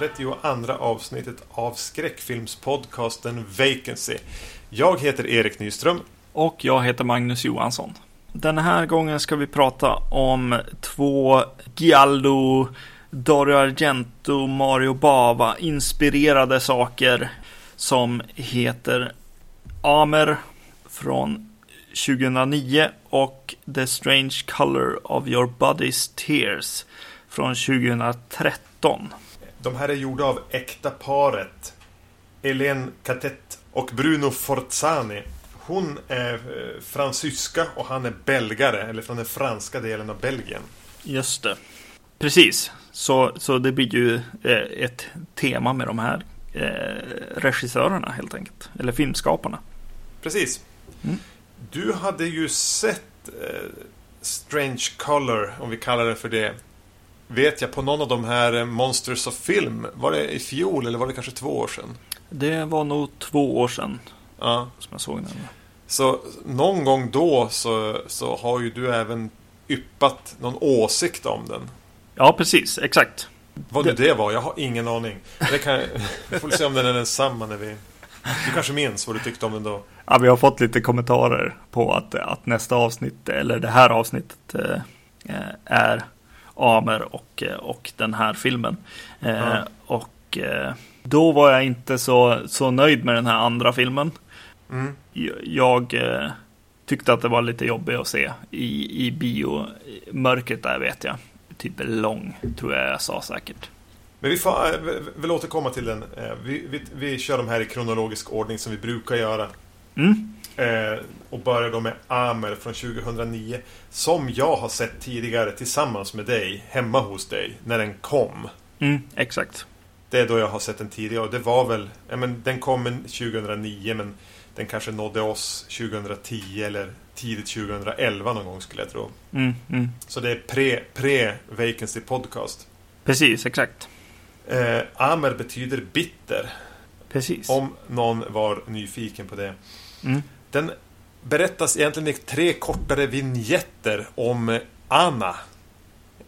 132 avsnittet av skräckfilmspodcasten Vacancy. Jag heter Erik Nyström. Och jag heter Magnus Johansson. Den här gången ska vi prata om två Giallo, Dario Argento, Mario Bava inspirerade saker som heter Amer från 2009 och The Strange Color of Your Body's Tears från 2013. De här är gjorda av äkta paret Hélène Catet och Bruno Forzani. Hon är eh, fransyska och han är belgare, eller från den franska delen av Belgien. Just det. Precis. Så, så det blir ju eh, ett tema med de här eh, regissörerna helt enkelt. Eller filmskaparna. Precis. Mm. Du hade ju sett Strange Color, om vi kallar det för det. Vet jag på någon av de här eh, Monsters of Film. Var det i fjol eller var det kanske två år sedan? Det var nog två år sedan. Ja. Som jag såg den. Så någon gång då så, så har ju du även yppat någon åsikt om den. Ja, precis. Exakt. Vad nu det var, jag har ingen aning. Det kan, vi får se om den är densamma när vi... Du kanske minns vad du tyckte om den då? Ja, vi har fått lite kommentarer på att, att nästa avsnitt, eller det här avsnittet, eh, är Amer och, och den här filmen. Eh, mm. Och eh, då var jag inte så, så nöjd med den här andra filmen. Mm. Jag eh, tyckte att det var lite jobbigt att se i, i biomörkret där vet jag. Typ lång, tror jag jag sa säkert. Men vi får äh, väl återkomma till den. Eh, vi, vi, vi kör de här i kronologisk ordning som vi brukar göra. Mm. Eh, och börjar då med Amer från 2009. Som jag har sett tidigare tillsammans med dig hemma hos dig när den kom. Mm, exakt. Det är då jag har sett den tidigare och det var väl, ja, men den kom 2009 men den kanske nådde oss 2010 eller tidigt 2011 någon gång skulle jag tro. Mm, mm. Så det är pre, pre Vacancy Podcast. Precis, exakt. Eh, Amer betyder bitter. Precis. Om någon var nyfiken på det. Mm. Den berättas egentligen i tre kortare vignetter om eh, Anna.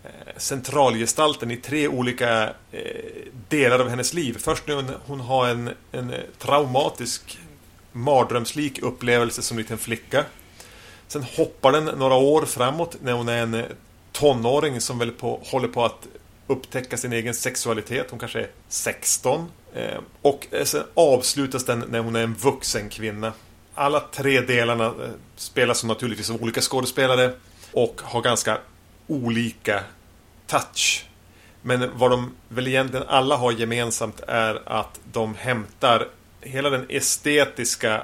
Eh, centralgestalten i tre olika eh, delar av hennes liv. Först när hon har en, en traumatisk mardrömslik upplevelse som liten flicka. Sen hoppar den några år framåt när hon är en tonåring som väl på, håller på att upptäcka sin egen sexualitet. Hon kanske är 16. Och sen avslutas den när hon är en vuxen kvinna. Alla tre delarna eh, spelas som naturligtvis av olika skådespelare och har ganska olika touch. Men vad de väl egentligen alla har gemensamt är att de hämtar hela den estetiska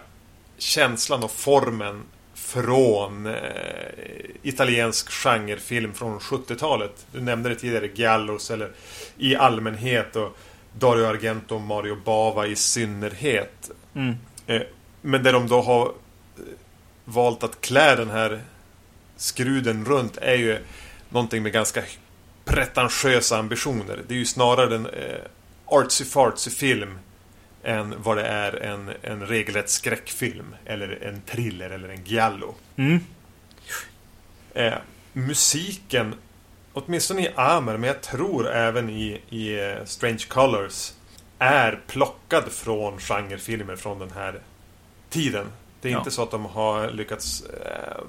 känslan och formen från eh, italiensk genrefilm från 70-talet. Du nämnde det tidigare, Giallos eller i allmänhet och Dario Argento och Mario Bava i synnerhet. Mm. Eh, men där de då har eh, valt att klä den här skruden runt är ju någonting med ganska pretentiösa ambitioner. Det är ju snarare en eh, artsy-fartsy film än vad det är en, en regelrätt skräckfilm. Eller en thriller eller en giallo. Mm. Eh, musiken, åtminstone i Amer, men jag tror även i, i uh, Strange Colors, är plockad från genrefilmer från den här tiden. Det är ja. inte så att de har lyckats eh,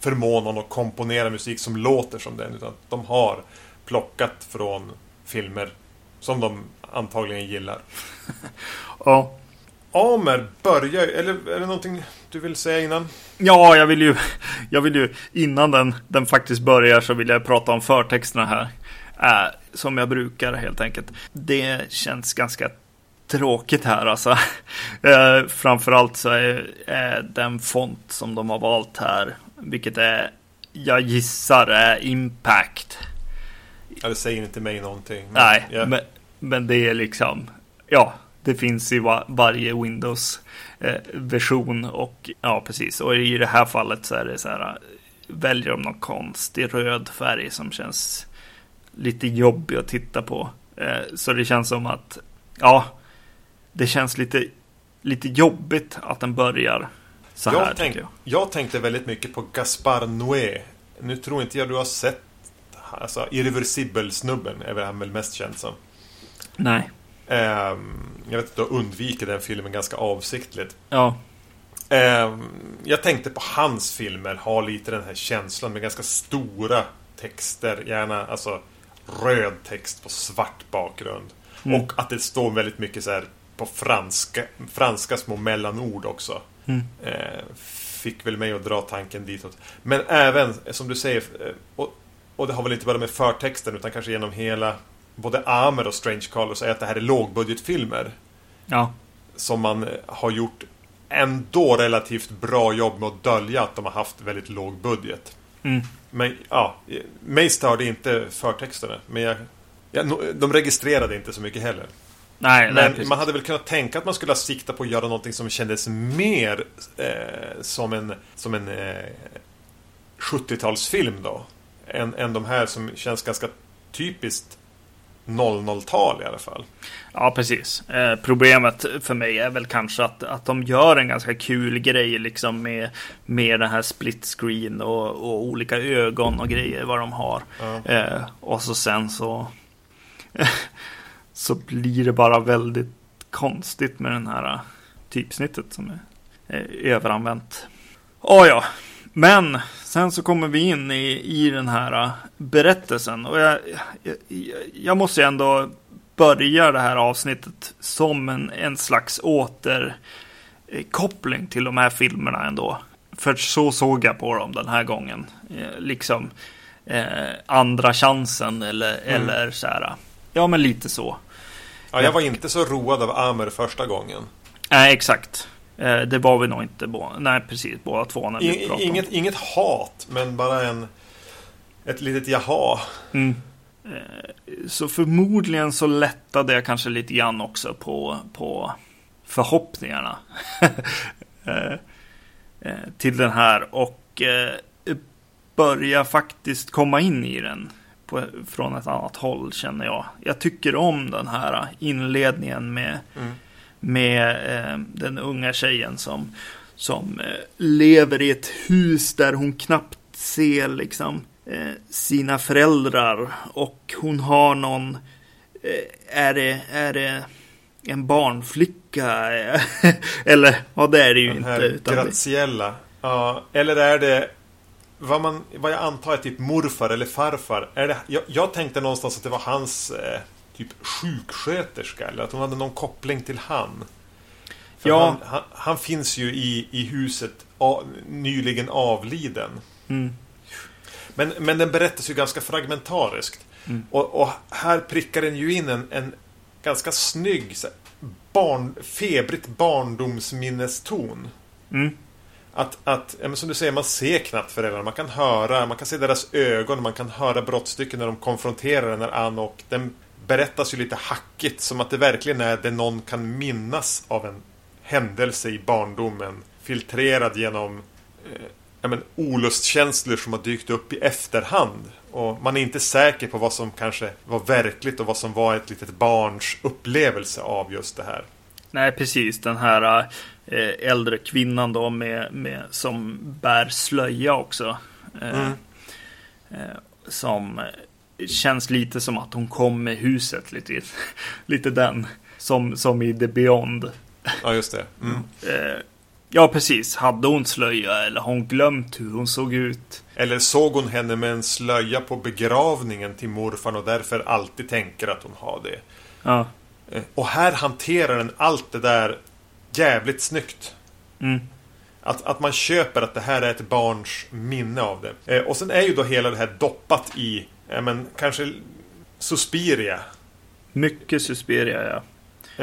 förmå någon att komponera musik som låter som den, utan de har plockat från filmer som de antagligen gillar. ja. Amer börjar eller är det någonting du vill säga innan? Ja, jag vill ju, jag vill ju innan den, den faktiskt börjar så vill jag prata om förtexterna här. Äh, som jag brukar helt enkelt. Det känns ganska tråkigt här alltså. Eh, framförallt så är, är den font som de har valt här, vilket är, jag gissar är Impact. Ja, det säger inte mig någonting. Men, Nej, yeah. men, men det är liksom, ja, det finns i var, varje Windows-version eh, och ja, precis. Och i det här fallet så är det så här, väljer de någon konstig röd färg som känns lite jobbig att titta på. Eh, så det känns som att, ja, det känns lite, lite jobbigt att den börjar så jag här. Tänk, jag. jag tänkte väldigt mycket på Gaspar Noé. Nu tror inte jag du har sett Alltså Irreversibel-snubben är väl han väl mest känd som. Nej. Ehm, jag vet att du undviker den filmen ganska avsiktligt. Ja. Ehm, jag tänkte på hans filmer ha lite den här känslan med ganska stora texter. Gärna alltså röd text på svart bakgrund. Mm. Och att det står väldigt mycket så här på franska, franska små mellanord också. Mm. Eh, fick väl mig att dra tanken ditåt. Men även, som du säger, eh, och, och det har väl inte bara med förtexten utan kanske genom hela både Amer och Strange Colors är att det här är lågbudgetfilmer. Ja. Som man eh, har gjort ändå relativt bra jobb med att dölja att de har haft väldigt låg budget. Mm. Men ja, mig störde inte förtexterna. Men jag, jag, de registrerade inte så mycket heller. Nej, nej, Men precis. man hade väl kunnat tänka att man skulle ha siktat på att göra någonting som kändes mer eh, som en, som en eh, 70-talsfilm då. Än, än de här som känns ganska typiskt 00-tal i alla fall. Ja, precis. Eh, problemet för mig är väl kanske att, att de gör en ganska kul grej liksom med, med den här split screen och, och olika ögon och grejer vad de har. Ja. Eh, och så sen så så blir det bara väldigt konstigt med den här eh, typsnittet som är eh, överanvänt. Oh, ja, men sen så kommer vi in i, i den här eh, berättelsen och jag, jag, jag måste ändå börja det här avsnittet som en, en slags återkoppling till de här filmerna ändå. För så såg jag på dem den här gången. Eh, liksom eh, andra chansen eller, Mm. eller så här. Ja, men lite så. Ja, jag var inte så road av Amer första gången. Nej, exakt. Eh, det var vi nog inte. Nej, precis. Båda två när vi I, inget, inget hat, men bara en... Ett litet jaha. Mm. Eh, Så förmodligen så lättade jag kanske lite grann också på, på förhoppningarna eh, till den här och börja faktiskt komma in i den på, från ett annat håll känner jag. Jag tycker om den här inledningen med, Mm. med eh, den unga tjejen som, som eh, lever i ett hus där hon knappt ser liksom eh, sina föräldrar och hon har någon eh, är det, är det en barnflicka eller ja det är det ju Den inte här utan Graziella. Ja, eller är det... Vad, man, vad jag antar är typ morfar eller farfar. Är det, jag, jag tänkte någonstans att det var hans eh, typ sjuksköterska. Eller att hon hade någon koppling till han. För Ja. han, han, han finns ju i, i huset a, nyligen avliden. mm, Men, men den berättas ju ganska fragmentariskt. Mm. Och, och här prickar den ju in en, en ganska snygg barn, febrigt barndomsminneston. mm, att, att ja, som du säger, man ser knappt föräldrarna. Man kan höra, man kan se deras ögon, man kan höra brottstycken när de konfronterar den här Ann och den berättas ju lite hackigt som att det verkligen är det någon kan minnas av en händelse i barndomen. Filtrerad genom eh, ja, men, olustkänslor som har dykt upp i efterhand. Och man är inte säker på vad som kanske var verkligt och vad som var ett litet barns upplevelse av just det här. Nej, precis. Den här eh, äldre kvinnan då med, med, som bär slöja också. Eh, Mm. eh, som eh, känns lite som att hon kom med huset. Lite, lite den. Som, som i The Beyond. Ja, just det. Mm. Eh, ja, precis. Hade hon slöja eller har hon glömt hur hon såg ut? Eller såg hon henne med en slöja på begravningen till morfar och därför alltid tänker att hon har det. Ja. Eh, Och här hanterar den allt det där jävligt snyggt. Mm. Att, att man köper att det här är ett barns minne av det. Eh, och sen är ju då hela det här doppat i, ja men kanske Suspiria. Mycket Suspiria, ja.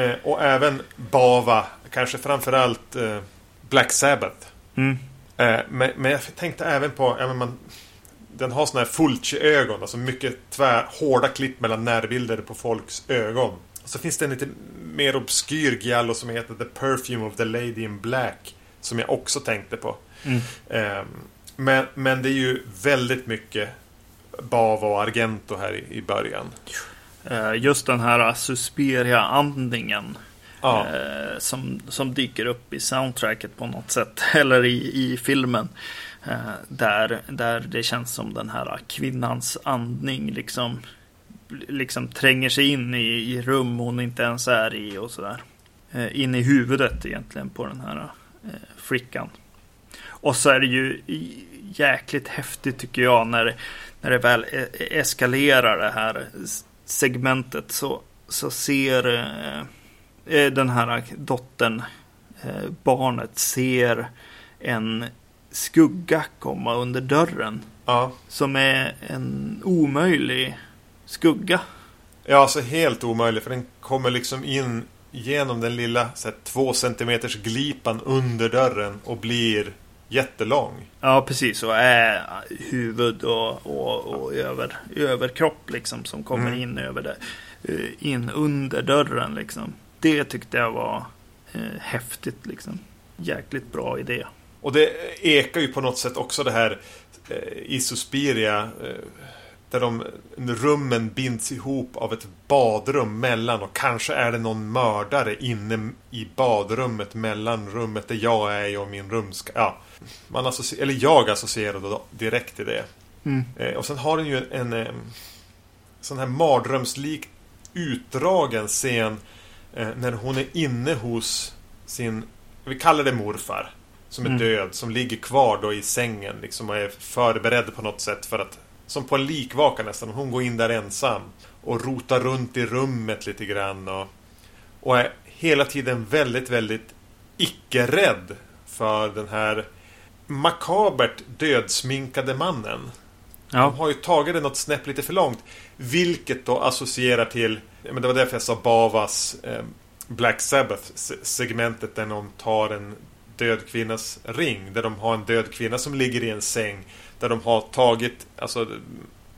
Eh, och även Bava, kanske framförallt eh, Black Sabbath. Mm. Eh, men, men jag tänkte även på, ja, men man, den har såna här Fulci-ögon, alltså mycket tvär, hårda klipp mellan närbilder på folks ögon. Så finns det en lite mer obskyr giallo som heter The Perfume of the Lady in Black. Som jag också tänkte på. Mm. Eh, men, men det är ju väldigt mycket Bava och Argento här i, i början. Eh, just den här Suspiria-andningen. Ja, eh, som, som dyker upp i soundtracket på något sätt. Eller i, i filmen. Eh, där, där det känns som den här kvinnans andning liksom, liksom tränger sig in i, i rum hon inte ens är i och sådär. Eh, in i huvudet egentligen på den här eh, flickan. Och så är det ju jäkligt häftigt tycker jag när, när det väl e, eskalerar det här segmentet så, så ser eh, den här dottern, eh, barnet, ser en skugga komma under dörren. Ja. Som är en omöjlig skugga. Ja, alltså helt omöjlig. För den kommer liksom in genom den lilla så här, två centimeters glipan under dörren och blir jättelång. Ja, precis. Och är huvud och, och, och över, överkropp liksom som kommer mm. in över det. Eh, in under dörren liksom. Det tyckte jag var eh, häftigt liksom. Jäkligt bra idé. Och det ekar ju på något sätt också det här eh, i Suspiria. Eh, där de rummen binds ihop av ett badrum mellan och kanske är det någon mördare inne i badrummet mellan rummet där jag är och min rumska. Ja, man associer, eller jag associerade direkt till det. Mm. Eh, och sen har den ju en, en, en sån här mardrömslik utdragen scen eh, när hon är inne hos sin, vi kallar det morfar. Som är mm. död, som ligger kvar då i sängen liksom och är förberedd på något sätt för att Som på en likvaka nästan, hon går in där ensam Och rotar runt i rummet lite grann och Och är hela tiden väldigt, väldigt Icke-rädd För den här Makabert dödsminkade mannen ja. De har ju tagit det något snäpp lite för långt Vilket då associerar till men Det var därför jag sa Bavas eh, Black Sabbath segmentet där någon tar en död kvinnas ring. Där de har en död kvinna som ligger i en säng. Där de har tagit, alltså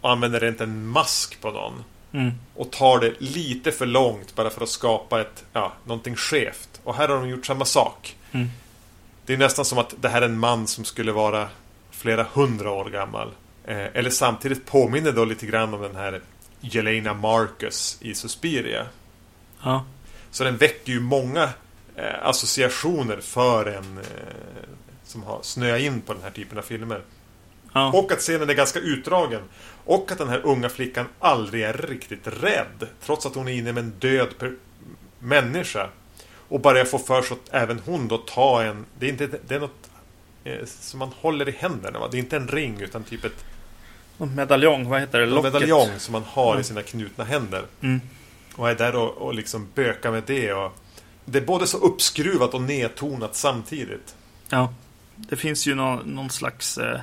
använder inte en mask på någon. Mm. Och tar det lite för långt bara för att skapa ett, ja, någonting skevt. Och här har de gjort samma sak. Mm. Det är nästan som att det här är en man som skulle vara flera hundra år gammal. Eh, eller samtidigt påminner då lite grann om den här Jelena Marcus i Suspiria. Ja. Så den väcker ju många eh, associationer för en eh, som har snöat in på den här typen av filmer. Ja. Och att scenen är ganska utdragen. Och att den här unga flickan aldrig är riktigt rädd. Trots att hon är inne med en död människa. Och börjar få för sig att även hon då tar en... Det är, inte, det är något eh, som man håller i händerna. Va? Det är inte en ring utan typ ett... Medaljong, vad heter det? En medaljong som man har mm. i sina knutna händer. Mm. Och är där och, och liksom bökar med det. Och, det är både så uppskruvat och nedtonat samtidigt. Ja, det finns ju någon, någon slags eh,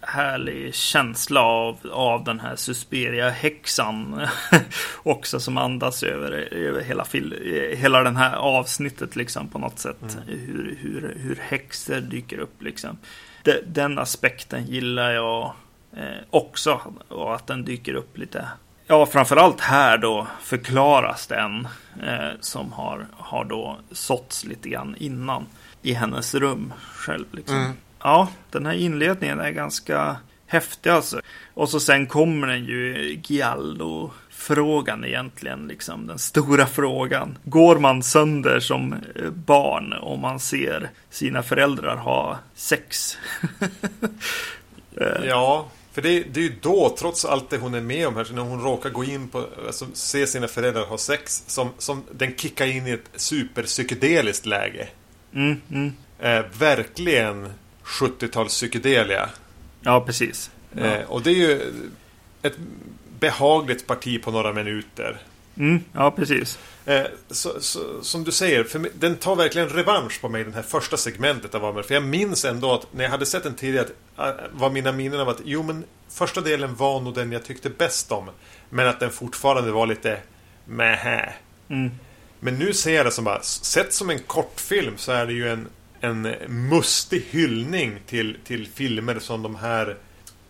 härlig känsla av, av den här Susperia-häxan också som andas över, över hela, fil, hela den här avsnittet liksom på något sätt. Mm. Hur, hur, hur häxor dyker upp liksom. De, den aspekten gillar jag eh, också och att den dyker upp lite Ja, framförallt här då förklaras den eh, som har, har då såtts lite grann innan i hennes rum själv. Liksom. Mm. Ja, den här inledningen är ganska häftig alltså. Och så sen kommer den ju Giallo frågan egentligen, liksom den stora frågan. Går man sönder som eh, barn om man ser sina föräldrar ha sex? ja, för det, det är ju då, trots allt det hon är med om här, så när hon råkar gå in på, alltså se sina föräldrar ha sex, som, som den kickar in i ett superpsykedeliskt läge. Mm, mm. Eh, verkligen 70-tals psykedelia. Ja, precis. Ja. Eh, och det är ju ett behagligt parti på några minuter. Mm, ja, precis. Eh, så, så, som du säger, för mig, den tar verkligen revansch på mig, den här första segmentet av Amer. För jag minns ändå att när jag hade sett den tidigare, att, äh, var mina minnen av att jo, men första delen var nog den jag tyckte bäst om. Men att den fortfarande var lite mähä. Mm. Men nu ser jag det som bara, sett som en kortfilm så är det ju en, en mustig hyllning till, till filmer som de här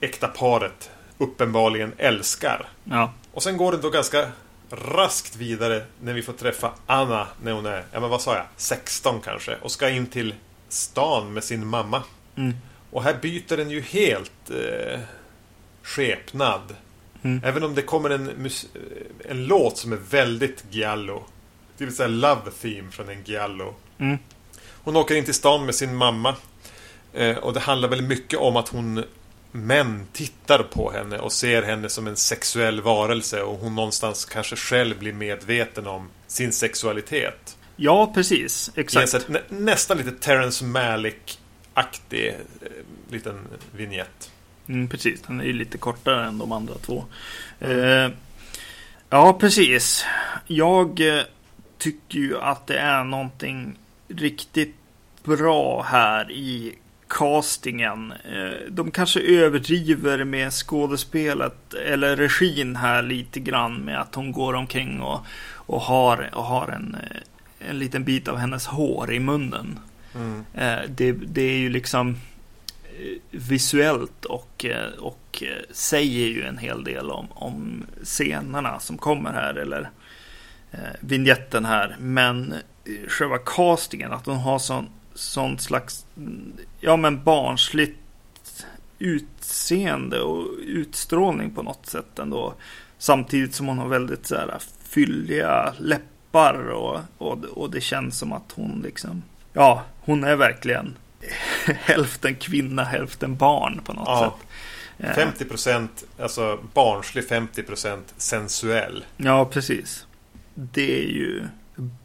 äkta paret uppenbarligen älskar. Ja. Och sen går det då ganska raskt vidare när vi får träffa Anna när hon är, ja men vad sa jag, 16 kanske och ska in till stan med sin mamma. Mm. Och här byter den ju helt eh, skepnad. Mm. Även om det kommer en, en låt som är väldigt giallo. Det vill säga Love Theme från en giallo. Mm. Hon åker in till stan med sin mamma. Eh, och det handlar väldigt mycket om att hon män tittar på henne och ser henne som en sexuell varelse och hon någonstans kanske själv blir medveten om sin sexualitet. Ja, precis. Exakt. Nä, nästan lite Terrence Malick-aktig eh, liten vignett. Mm, precis, den är ju lite kortare än de andra två. Eh, ja, precis. Jag eh, tycker ju att det är någonting riktigt bra här i castingen. Eh, de kanske överdriver med skådespelet eller regin här lite grann med att hon går omkring och, och har, och har en, eh, en liten bit av hennes hår i munnen. Mm. Eh, det, det är ju liksom visuellt och, och säger ju en hel del om, om scenerna som kommer här eller eh, vignetten här. Men själva castingen, att hon har sån sånt slags, ja men barnsligt utseende och utstrålning på något sätt ändå. Samtidigt som hon har väldigt så här fylliga läppar och, och, och det känns som att hon liksom, ja, hon är verkligen hälften kvinna, hälften barn på något ja. sätt. 50 procent alltså barnslig, 50 procent sensuell. Ja, precis. Det är ju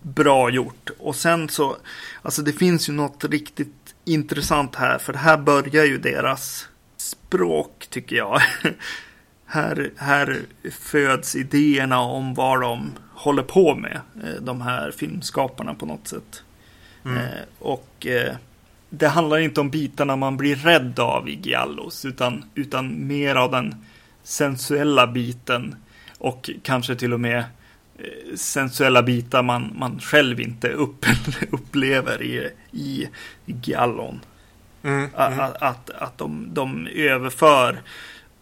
bra gjort. Och sen så, alltså det finns ju något riktigt intressant här, för här börjar ju deras språk tycker jag. här, här föds idéerna om vad de håller på med, eh, de här filmskaparna på något sätt. Mm. Eh, och eh, det handlar inte om bitarna man blir rädd av i Giallos, utan, utan mer av den sensuella biten och kanske till och med sensuella bitar man, man själv inte upp, upplever i, i, i Gallon. Mm, mm. Att, att, att de, de överför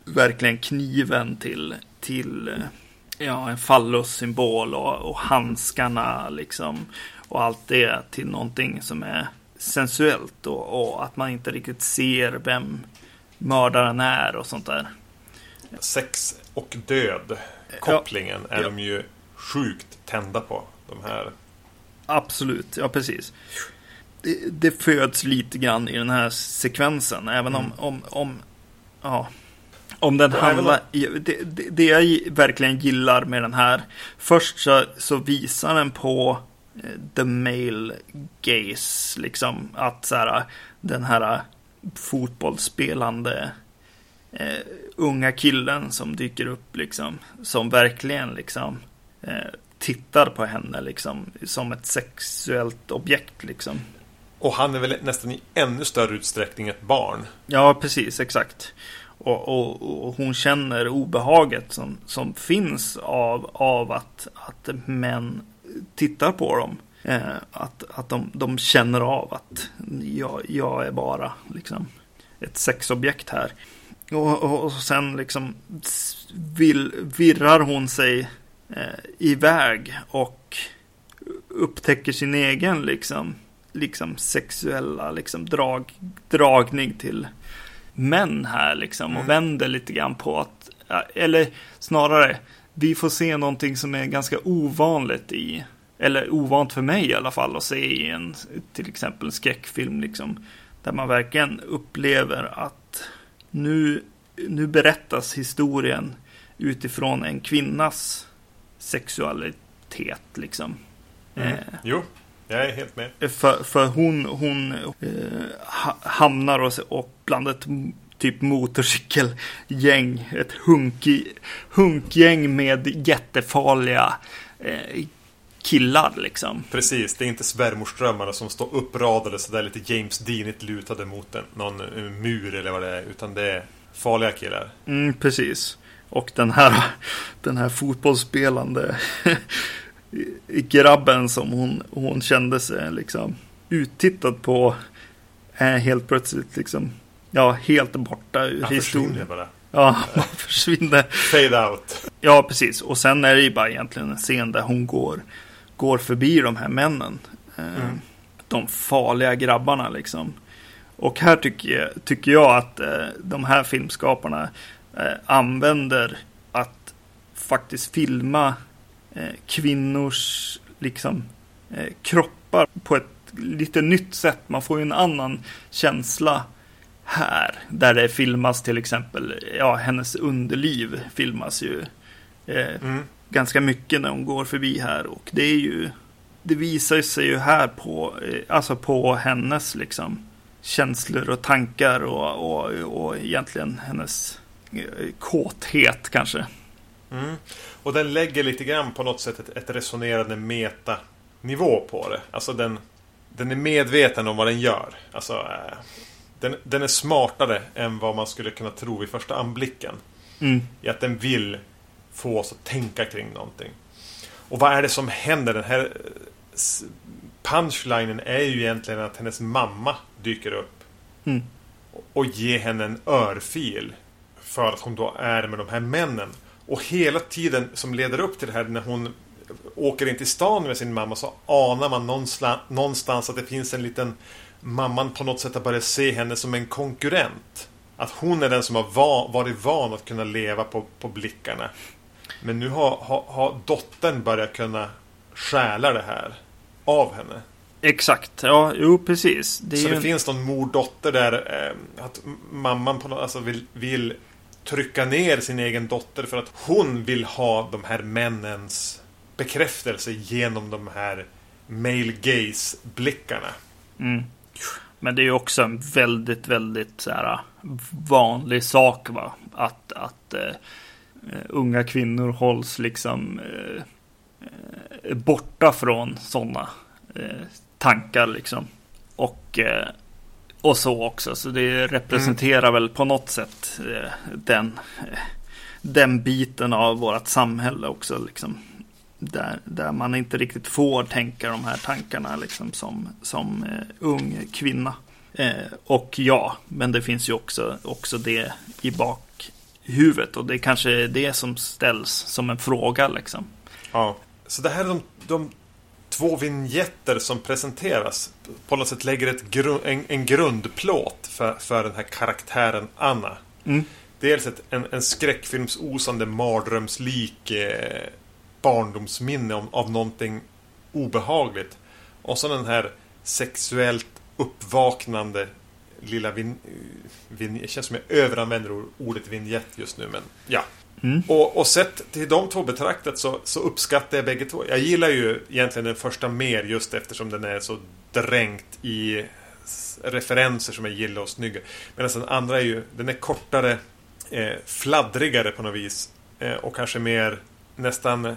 verkligen kniven till, till eh, ja, en fallossymbol och, och handskarna liksom. Och allt det till någonting som är sensuellt och, och, att man inte riktigt ser vem mördaren är och sånt där. Sex och död, kopplingen, ja, är ja. de ju sjukt tända på. De här. Absolut, ja precis. Det, det föds lite grann i den här sekvensen. Även om, mm. om, om, ja, om den handlar... Det, det, det, jag verkligen gillar med den här. Först så, så visar den på eh, the male gaze. Liksom att så här, den här fotbollsspelande eh, unga killen som dyker upp liksom. Som verkligen liksom tittar på henne liksom som ett sexuellt objekt liksom. Och han är väl nästan i ännu större utsträckning ett barn. Ja, precis, exakt. Och, och, och hon känner obehaget som, som finns av, av att, att män tittar på dem. Eh, att att de, de känner av att jag, jag är bara liksom ett sexobjekt här. Och, och, och sen liksom vill, virrar hon sig eh, iväg och upptäcker sin egen liksom, liksom sexuella liksom drag, dragning till män här liksom och mm. vänder lite grann på att, eller snarare, vi får se någonting som är ganska ovanligt i, eller ovant för mig i alla fall att se i en, till exempel en skräckfilm liksom, där man verkligen upplever att nu, nu berättas historien utifrån en kvinnas sexualitet liksom. Mm. Eh, jo, jag är helt med. För, för hon, hon eh, hamnar och, och bland ett typ motorcykelgäng, ett hunky, hunkgäng med jättefarliga eh, killar liksom. Precis, det är inte svärmorsdrömmarna som står uppradade sådär lite James Deanigt lutade mot en, någon mur eller vad det är. Utan det är farliga killar. Mm, precis. Och den här, den här fotbollsspelande grabben som hon, hon kände sig liksom uttittad på är helt plötsligt liksom ja, helt borta ur Han historien. bara. Ja, han försvinner. Fade out. Ja, precis. Och sen är det ju bara egentligen en scen där hon går, går förbi de här männen. Eh, mm. De farliga grabbarna liksom. Och här tycker jag, tycker jag att eh, de här filmskaparna använder att faktiskt filma eh, kvinnors liksom, eh, kroppar på ett lite nytt sätt. Man får ju en annan känsla här. Där det filmas till exempel, ja, hennes underliv filmas ju eh, mm. ganska mycket när hon går förbi här. Och det är ju, det visar sig ju här på, eh, alltså på hennes liksom känslor och tankar och, och, och egentligen hennes eh, kåthet kanske. Mm. Och den lägger lite grann på något sätt ett, ett resonerande meta-nivå på det. Alltså den, den är medveten om vad den gör. Alltså, äh, den, den är smartare än vad man skulle kunna tro vid första anblicken. Mm. I att den vill få oss att tänka kring någonting. Och vad är det som händer? Den här punchlinen är ju egentligen att hennes mamma dyker upp. Mm. Och ger henne en örfil. För att hon då är med de här männen. Och hela tiden som leder upp till det här när hon åker in till stan med sin mamma så anar man någonstans att det finns en liten mamman på något sätt har börjat se henne som en konkurrent. Att hon är den som har varit van att kunna leva på, på blickarna. Men nu har, har, har dottern börjat kunna stjäla det här av henne. Exakt, ja, jo precis. Det så det en... finns någon mor-dotter där. Eh, att mamman på något, alltså vill, vill trycka ner sin egen dotter för att hon vill ha de här männens bekräftelse genom de här male gaze-blickarna. Mm. Men det är ju också en väldigt, väldigt så här, vanlig sak va? Att, att uh, unga kvinnor hålls liksom uh, borta från sådana uh, tankar liksom. Och, och så också. Så det representerar mm. väl på något sätt den, den biten av vårt samhälle också. Liksom där, där man inte riktigt får tänka de här tankarna liksom som, som eh, ung kvinna. Eh, och ja, men det finns ju också, också det i bakhuvudet och det är kanske det som ställs som en fråga liksom. Ja, så det här är de, de två vignetter som presenteras på något sätt lägger ett gru en, en grundplåt för, för den här karaktären Anna. Mm. Dels ett, en, en skräckfilmsosande mardrömslik eh, barndomsminne om, av någonting obehagligt. Och så den här sexuellt uppvaknande lilla vin... vin det känns som jag överanvänder ordet vignett just nu, men ja. Mm. Och, och sett till de två betraktat så, så uppskattar jag bägge två. Jag gillar ju egentligen den första mer just eftersom den är så dränkt i referenser som jag gillar och snygga. Medan den andra är ju, den är kortare, eh, fladdrigare på något vis. Eh, och kanske mer nästan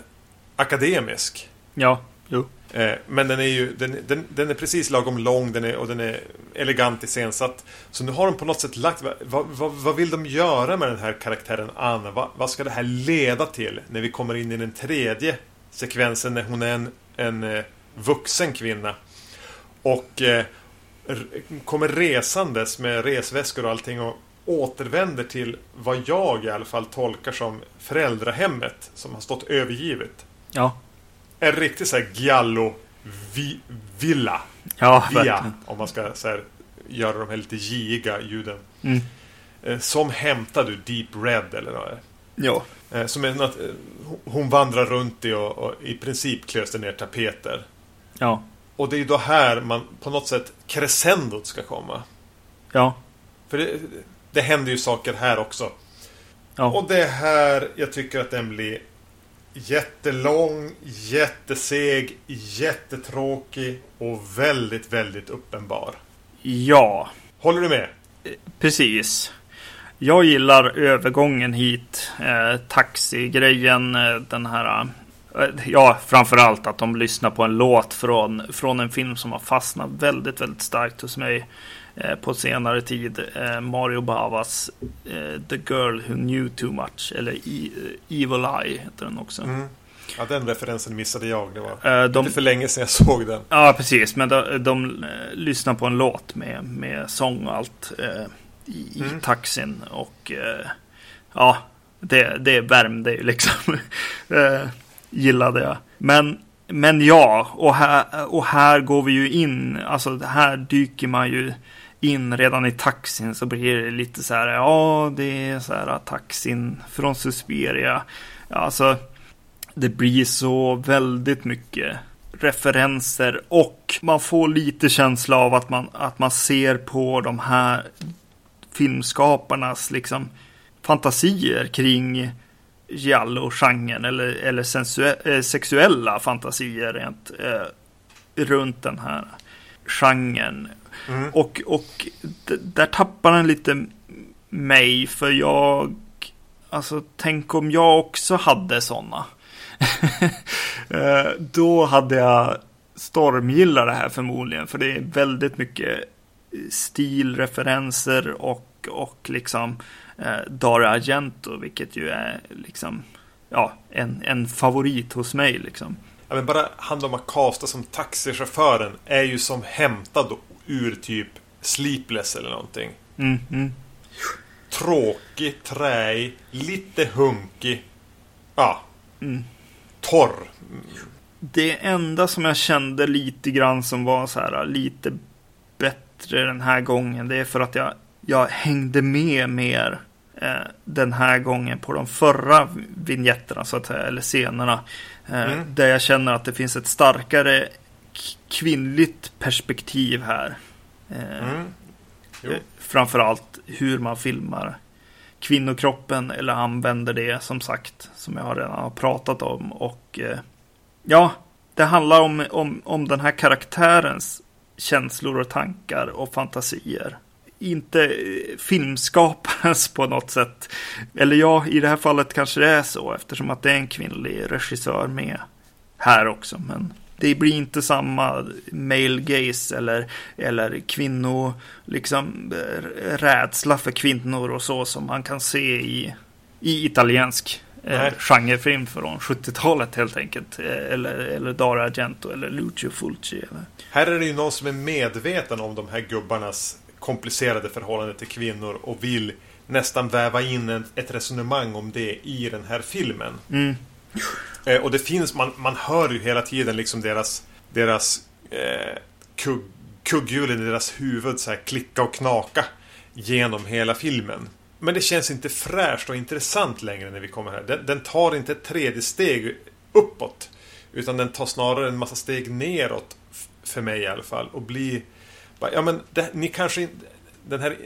akademisk. Ja, jo. Eh, men den är ju den, den, den, är precis lagom lång den är, och den är elegant iscensatt. Så nu har de på något sätt lagt... Vad, vad, vad vill de göra med den här karaktären Anna? Vad, vad, ska det här leda till när vi kommer in i den tredje sekvensen när hon är en, en eh, vuxen kvinna? Och eh, kommer resandes med resväskor och allting och återvänder till vad jag i alla fall tolkar som föräldrahemmet som har stått övergivet. Ja. En riktig så här giallo vi, villa. Ja, Via, verkligen. Om man ska så här, göra de här lite giga ljuden. Mm. Eh, som hämtade ur Deep Red eller något. Ja. Eh, som är något, eh, hon vandrar runt i och, och i princip klöster ner tapeter. Ja. Och det är ju då här man på något sätt crescendot ska komma. Ja. För det, det händer ju saker här också. Ja. Och det är här jag tycker att den blir jättelång, jätteseg, jättetråkig och väldigt, väldigt uppenbar. Ja. Håller du med? Precis. Jag gillar övergången hit. Eh, taxigrejen, eh, den här... Eh, ja, framförallt att de lyssnar på en låt från, från en film som har fastnat väldigt, väldigt starkt hos mig. Eh, på senare tid. Eh, Mario Bavas eh, The Girl Who Knew Too Much. Eller e Evil Eye heter den också. Mm. Ja, den referensen missade jag. Det var de, inte för länge sedan jag såg den. Ja, precis. Men de, de lyssnar på en låt med, med sång och allt i, mm. taxin. Och ja, det, det värmde ju liksom. gillade jag. Men, men ja, och här, och här går vi ju in. Alltså, här dyker man ju in redan i taxin så blir det lite så här, ja det är så här taxin från Susperia. Alltså, det blir så väldigt mycket referenser och man får lite känsla av att man, att man ser på de här filmskaparnas liksom fantasier kring giallo-genren eller, eller eh, sexuella fantasier rent eh, runt den här genren. Mm. Och, och där tappar den lite mig för jag Alltså tänk om jag också hade sådana. Eh, Då hade jag stormgillat det här förmodligen. För det är väldigt mycket stilreferenser och, och liksom eh, Dario Argento. Vilket ju är liksom ja, en, en favorit hos mig liksom. Ja, men bara han om att kasta som taxichauffören är ju som hämtad ur typ Sleepless eller någonting. Mm, mm. Tråkig, träig, lite hunkig. Ja. Mm. Torr. Det enda som jag kände lite grann som var så här lite bättre den här gången. Det är för att jag, jag hängde med mer eh, den här gången på de förra vinjetterna så att säga, eller scenerna. Eh, Mm. Där jag känner att det finns ett starkare kvinnligt perspektiv här. Eh, Mm. Eh, Framförallt hur man filmar kvinnokroppen eller använder det som sagt som jag redan har pratat om. Och eh, ja, det handlar om, om, om den här karaktärens känslor och tankar och fantasier. Inte filmskaparens på något sätt. Eller ja, i det här fallet kanske det är så eftersom att det är en kvinnlig regissör med här också. Men det blir inte samma male gaze eller, eller kvinno, liksom eh, rädsla för kvinnor och så som man kan se i, i italiensk eh, genrefilm från 70-talet helt enkelt. Eh, Eller, eller Dario Argento eller Lucio Fulci. Eller. Här är det ju någon som är medveten om de här gubbarnas komplicerade förhållande till kvinnor och vill nästan väva in ett resonemang om det i den här filmen. Mm. Eh, och det finns, man, man hör ju hela tiden liksom deras, deras eh, kugg, kugghjulen i deras huvud så här klicka och knaka genom hela filmen. Men det känns inte fräscht och intressant längre när vi kommer här. Den, den tar inte ett tredje steg uppåt. Utan den tar snarare en massa steg neråt. För mig i alla fall. Och blir... Ja men det, ni kanske inte... Den här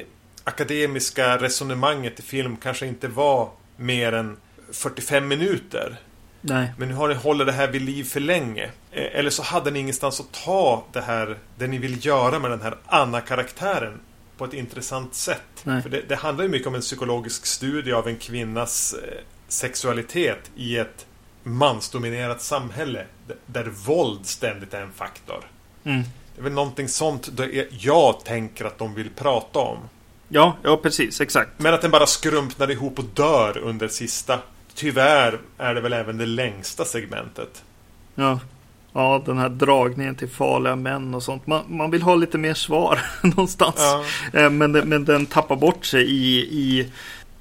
akademiska resonemanget i film kanske inte var mer än 45 minuter. Nej. Men nu har ni hållit det här vid liv för länge. Eh, Eller så hade ni ingenstans att ta det här, det ni vill göra med den här Anna-karaktären på ett intressant sätt. Nej. För det, det handlar ju mycket om en psykologisk studie av en kvinnas eh, sexualitet i ett mansdominerat samhälle. Där våld ständigt är en faktor. Mm. Det är väl någonting sånt där jag tänker att de vill prata om. Ja, ja, precis, exakt. Men att den bara skrumpnar ihop och dör under sista. Tyvärr är det väl även det längsta segmentet. Ja. Ja, den här dragningen till farliga män och sånt. Man, man vill ha lite mer svar någonstans. Ja. Eh, Men, men den tappar bort sig i, i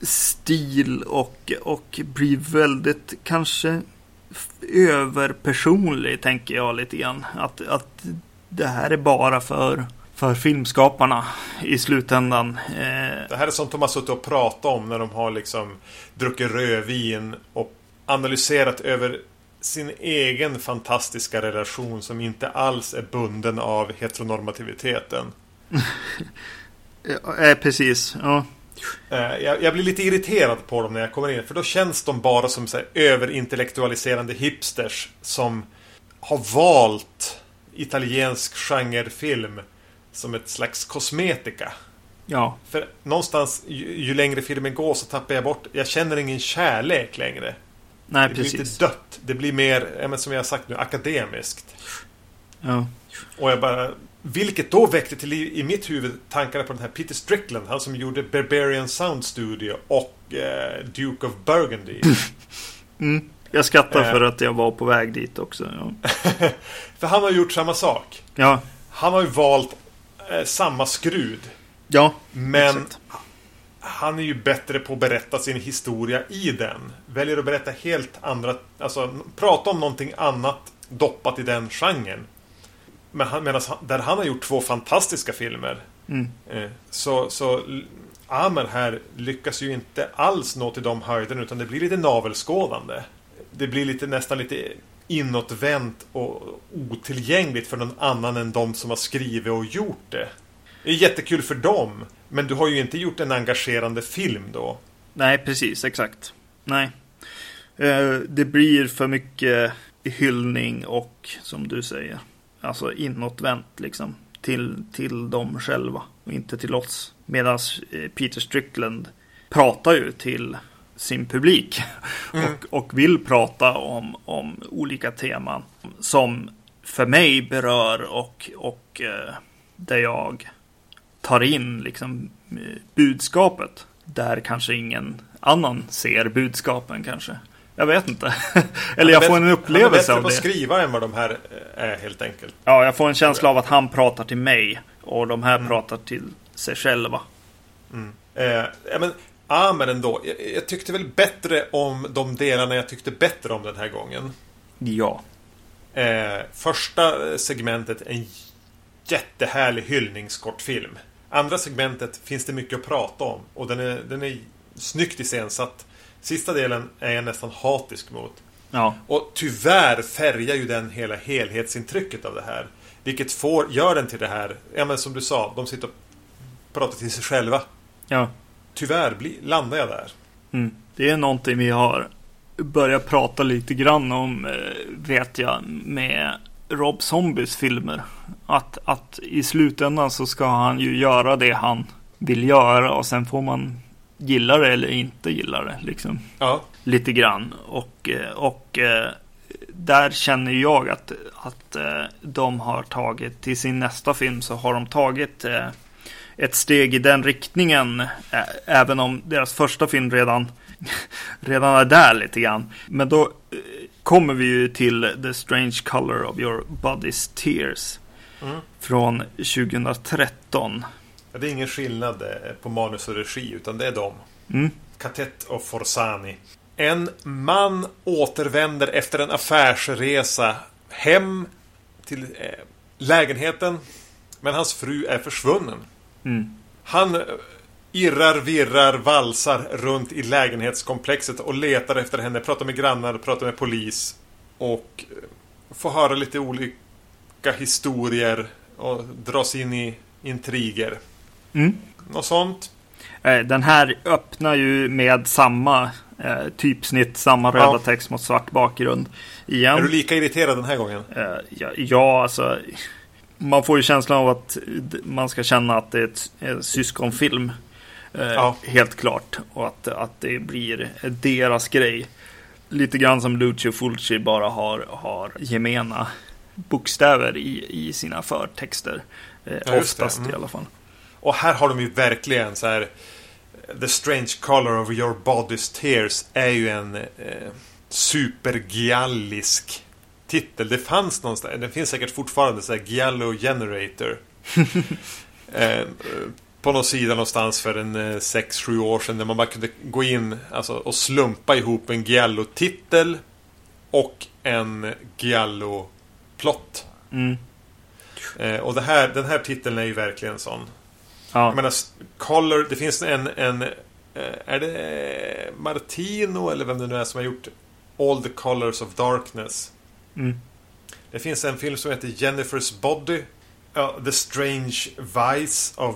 stil och, och blir väldigt kanske överpersonlig tänker jag lite grann. Att, att det här är bara för, för filmskaparna i slutändan. Eh, Det här är sånt de har suttit och pratat om när de har liksom druckit rödvin och analyserat över sin egen fantastiska relation som inte alls är bunden av heteronormativiteten. eh, precis, ja. Eh, Jag, jag blir lite irriterad på dem när jag kommer in för då känns de bara som så här överintellektualiserande hipsters som har valt italiensk genrefilm som ett slags kosmetika. Ja, För någonstans, ju, ju längre filmen går så tappar jag bort... Jag känner ingen kärlek längre. nej Det blir precis. lite dött. Det blir mer, som jag har sagt nu, akademiskt. Ja. Och jag bara... Vilket då väckte till liv i mitt huvud tankarna på den här Peter Strickland. Han som gjorde Barbarian Sound Studio och eh, Duke of Burgundy. Mm. Jag skrattar Eh. för att jag var på väg dit också. Ja, För han har gjort samma sak. ja, Han har ju valt eh, samma skrud. ja Men exakt. han är ju bättre på att berätta sin historia i den. Väljer att berätta helt andra, alltså prata om någonting annat doppat i den genren. Men han, medan han, där han har gjort två fantastiska filmer. Mm. Eh, så, så Amer här lyckas ju inte alls nå till de höjderna utan det blir lite navelskådande. Det blir lite nästan lite inåtvänt och otillgängligt för någon annan än de som har skrivit och gjort det. Det är jättekul för dem. Men du har ju inte gjort en engagerande film då. Nej, precis, exakt. Nej. Eh, det blir för mycket hyllning och, som du säger, alltså inåtvänt liksom. Till, till dem själva och inte till oss. Medan eh, Peter Strickland pratar ju till sin publik mm. och, och vill prata om, om olika teman som för mig berör och, och eh, där jag tar in liksom budskapet. Där kanske ingen annan ser budskapen kanske. Jag vet inte. Eller jag får en upplevelse av det. Han är bättre på att skriva än vad de här är helt enkelt. Ja, jag får en känsla av att han pratar till mig. Och de här mm. pratar till sig själva. Mm. Eh, men Amer ändå. Jag, jag tyckte väl bättre om de delarna jag tyckte bättre om den här gången. Ja. Eh, första segmentet en jättehärlig hyllningskortfilm. Andra segmentet finns det mycket att prata om. Och den är, den är snyggt iscensatt. Sista delen är jag nästan hatisk mot. Ja. Och tyvärr färgar ju den hela helhetsintrycket av det här. Vilket får, gör den till det här, ja men som du sa, de sitter och pratar till sig själva. Ja. Tyvärr bli, landar jag där. Mm. Det är någonting vi har börjat prata lite grann om, eh, vet jag, med Rob Zombies filmer. Att, att i slutändan så ska han ju göra det han vill göra och sen får man gilla det eller inte gilla det. Liksom. Ja. Lite grann. Och, eh, och eh, där känner jag att, att de har tagit, till sin nästa film så har de tagit ett steg i den riktningen. Även om deras första film redan, redan är där lite grann. Men då kommer vi ju till The Strange Color of Your Body's Tears. Mm. Från 2013. Det är ingen skillnad på manus och regi utan det är de. Mm. Katet och Forsani. En man återvänder efter en affärsresa hem till eh, lägenheten. Men hans fru är försvunnen. Mm. Han irrar, virrar, valsar runt i lägenhetskomplexet och letar efter henne. Pratar med grannar, pratar med polis. Och eh, får höra lite olika historier och dras in i intriger. Mm. Något sånt. Eh, den här öppnar ju med samma eh, typsnitt, samma röda ja. text mot svart bakgrund. Igen. Är du lika irriterad den här gången? Eh, ja, ja, alltså. Man får ju känslan av att man ska känna att det är ett, en syskonfilm. Eh, ja. Helt klart. Och att, att det blir deras grej. Lite grann som Lucio Fulci bara har, har gemena bokstäver i, i sina förtexter. Eh, ja, oftast mm. i alla fall. Och här har de ju verkligen så här The Strange Color of Your Body's Tears är ju en eh, supergiallisk titel. Det fanns någonstans, den finns säkert fortfarande, så här Giallo Generator. eh, på någon sida någonstans för en 6-7 eh, år sedan. Där man bara kunde gå in alltså, och slumpa ihop en Giallo-titel och en Giallo-plott. Mm. Eh, och här, den här titeln är ju verkligen sån. Ja. Jag menar, Color, det finns en, en... Eh, är det Martino eller vem det nu är som har gjort All the Colors of Darkness? Mm. Det finns en film som heter Jennifer's Body. Uh, the Strange Vice of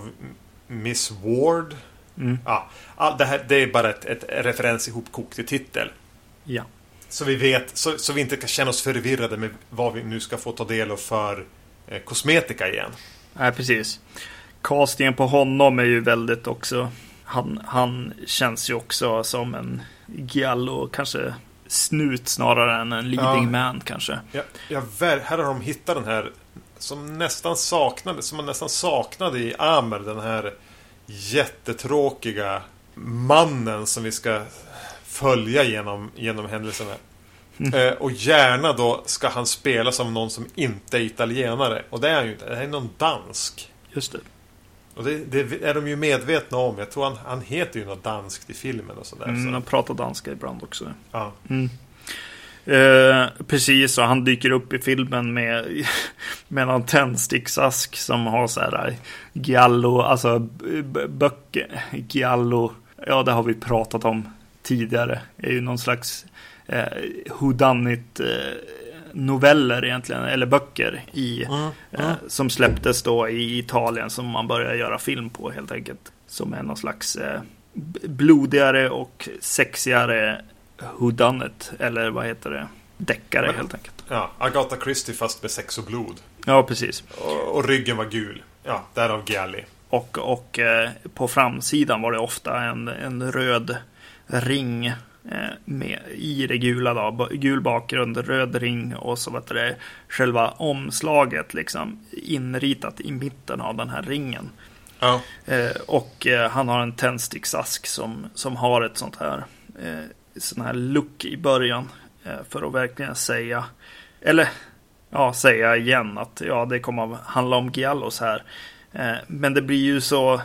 Miss Ward. Mm. Ja, all, det, här, det är bara ett, ett referens ihopkokt i titel. Ja. Så vi vet, så, så vi inte kan känna oss förvirrade med vad vi nu ska få ta del av för eh, kosmetika igen. Nej, precis castingen på honom är ju väldigt också. Han, han känns ju också som en giallo, kanske snut snarare än en leading ja. man kanske. Ja, ja, här har de hittat den här som nästan saknade, som man nästan saknade i Amer. Den här jättetråkiga mannen som vi ska följa genom, genom händelserna. Mm. Eh, och gärna då ska han spela som någon som inte är italienare. Och det är han ju inte. Det är någon dansk. Just det. Och det, det, är de ju medvetna om. Jag tror han, han heter ju något danskt i filmen och sådär. Mm, han pratar danska ibland också. Ja. Mm. Eh, precis, och han dyker upp i filmen med, med någon tändsticksask som har så här Giallo, alltså böcker, Giallo, ja det har vi pratat om tidigare. Det är ju någon slags eh, whodunit eh, noveller egentligen, eller böcker i, Mm. eh, som släpptes då i Italien som man började göra film på helt enkelt. Som är någon slags eh, blodigare och sexigare whodunit, eller vad heter det? Deckare Men- helt enkelt. Ja, Agatha Christie fast med sex och blod. Ja, precis. Och, och ryggen var gul. Ja, därav Gialli. Och, och eh, på framsidan var det ofta en, en röd ring med, i det gula. Då, gul bakgrund, röd ring och så vet det, själva omslaget liksom inritat i mitten av den här ringen. Ja. Eh, och eh, han har en tändsticksask som, som har ett sånt här, eh, sån här look i början. Eh, för att verkligen säga, eller ja, säga igen att ja, det kommer att handla om Giallos här. Eh, men det blir ju så,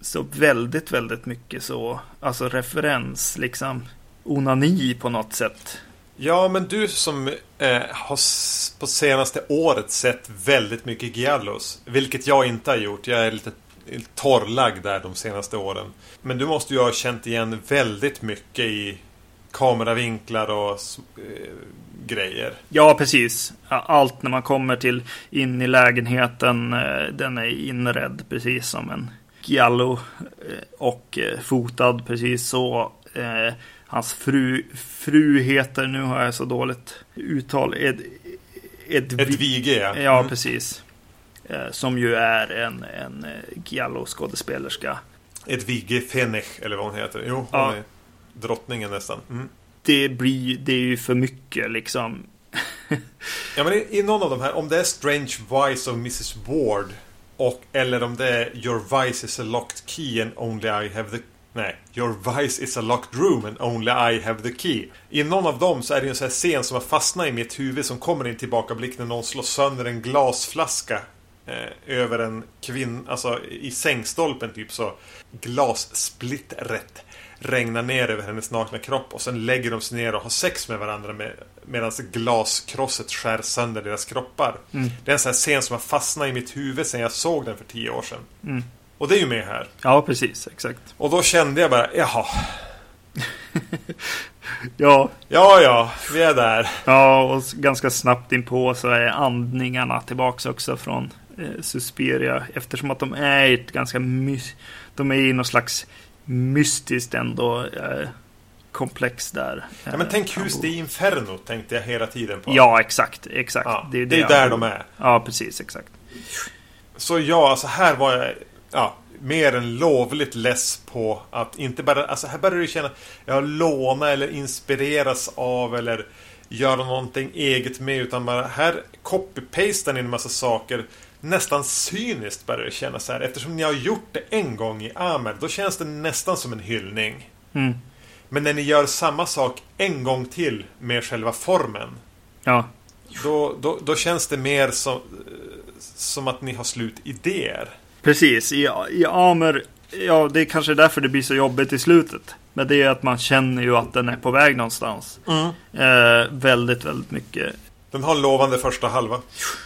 så väldigt, väldigt mycket så, alltså referens, liksom onani på något sätt. Ja, men du som eh, har på senaste året sett väldigt mycket Giallos. Vilket jag inte har gjort. Jag är lite torrlagd där de senaste åren. Men du måste ju ha känt igen väldigt mycket i kameravinklar och eh, grejer. Ja, precis. Allt när man kommer till in i lägenheten. eh, Den är inredd precis som en Giallo eh, och eh, fotad precis så. Hans fru, fru heter, nu har jag så dåligt uttal, Ed, Ed, Ett vige, ja. Mm. precis. Eh, Som ju är en, en eh, Giallo-skådespelerska. Ett vige Fenech, eller vad hon heter. Jo, hon Ja. är drottningen nästan. Mm. Det, blir, det är ju för mycket liksom. Ja, men i, i någon av de här, om det är Strange Vice of Mrs Ward och eller om det är Your Vice is a locked key and only I have the... Nej, Your Vice is a locked room and only I have the key. I någon av dem så är det en sån här scen som har fastnat i mitt huvud som kommer i en tillbakablick när någon slår sönder en glasflaska eh, över en kvinna, alltså i sängstolpen typ så glassplittret regnar ner över hennes nakna kropp och sen lägger de sig ner och har sex med varandra med, medan glaskrosset skär sönder deras kroppar. Mm. Det är en sån här scen som har fastnat i mitt huvud sedan jag såg den för tio år sedan. Mm. Och det är ju med här. Ja, precis, exakt. Och då kände jag bara, jaha, Ja, ja ja, vi är där. Ja, och ganska snabbt inpå så är andningarna tillbaks också från eh, Suspiria. Eftersom att de är ett ganska mys- De är i något slags mystiskt ändå eh, komplex där. Ja, men tänk hus i Inferno, tänkte jag hela tiden på. Ja, exakt, exakt. Ja, är det är jag- där de är. Ja, precis, exakt. Så ja, alltså här var jag ja, mer än lovligt less på att inte bara... Alltså här börjar du känna jag låna eller inspireras av eller göra någonting eget med utan bara här copy-pastar ni en massa saker nästan cyniskt börjar det kännas här. Eftersom ni har gjort det en gång i Amer, då känns det nästan som en hyllning. Mm. Men när ni gör samma sak en gång till med själva formen, Ja, då, då, då känns det mer som, som att ni har slut idéer. Precis. I, I Amer, ja, det är kanske därför det blir så jobbigt i slutet. Men det är att man känner ju att den är på väg någonstans. Eh, väldigt, väldigt mycket. Den har lovande första halva.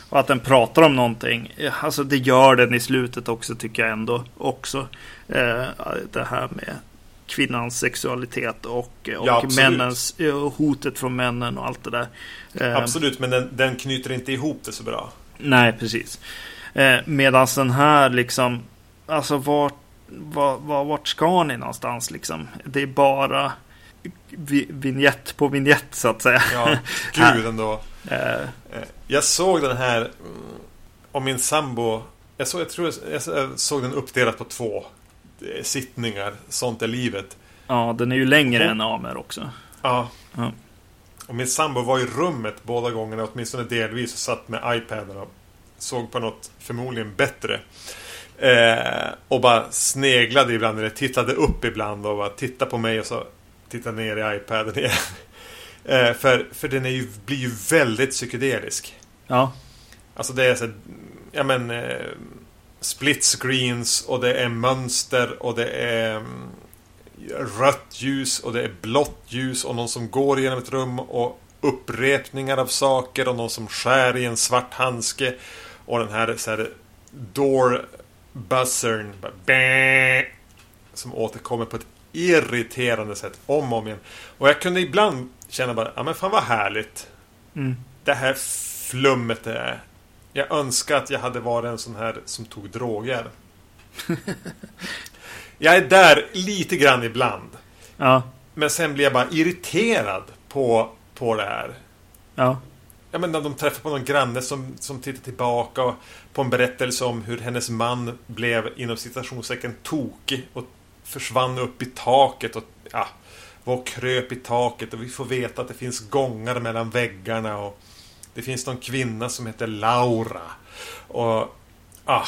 Och att den pratar om någonting. Eh, Alltså det gör den i slutet också tycker jag ändå. Också. Eh, det här med kvinnans sexualitet och, och Ja, männens, eh, hotet från männen och allt det där. Eh, Absolut, men den, den knyter inte ihop det så bra. Nej, precis. Eh, Medan den här liksom, alltså vart, vart, vart, vart ska ni någonstans liksom? Det är bara vi, vignett på vignett så att säga. Ja, gud ändå. Eh, Eh, Jag såg den här mm, och min sambo jag såg, jag tror jag såg den uppdelat på två sittningar. Sånt är livet. ja, den är ju längre Oh. än Amer också. Ja. Ja. Och min sambo var i rummet båda gångerna, åtminstone delvis, och satt med iPaden och såg på något förmodligen bättre. Eh, och bara sneglade ibland, eller tittade upp ibland och bara tittade på mig och så tittade ner i iPaden igen. eh, för, för den är ju, blir ju väldigt psykedelisk. Ja, Alltså det är så ja men eh, split screens och det är mönster och det är mm, rött ljus och det är blått ljus och någon som går genom ett rum och upprepningar av saker och någon som skär i en svart handske och den här, så här door buzzern bara, som återkommer på ett irriterande sätt om och om igen. Och jag kunde ibland känna bara, ja men fan vad härligt. Mm. Det här flummet det är. Jag önskar att jag hade varit en sån här som tog droger. jag är där lite grann ibland. Ja. Men sen blir jag bara irriterad på, på det här. Ja. Ja, men när de träffar på någon granne som, som tittar tillbaka på en berättelse om hur hennes man blev inom citationstecken tokig och försvann upp i taket och ja, var kröp i taket och vi får veta att det finns gångar mellan väggarna och det finns någon kvinna som heter Laura. Och ah,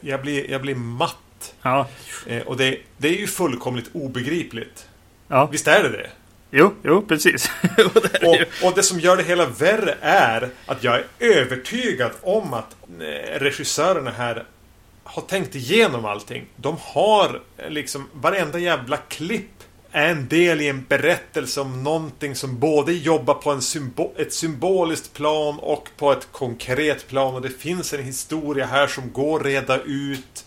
jag, blir, jag blir matt. Ja. Eh, och det, det är ju fullkomligt obegripligt. Ja. Visst är det det? Jo, jo, precis. Och det Och, och det som gör det hela värre är att jag är övertygad om att eh, regissörerna här har tänkt igenom allting. De har eh, liksom varenda jävla klipp är en del i en berättelse om någonting som både jobbar på en symbo ett symboliskt plan och på ett konkret plan. Och det finns en historia här som går att reda ut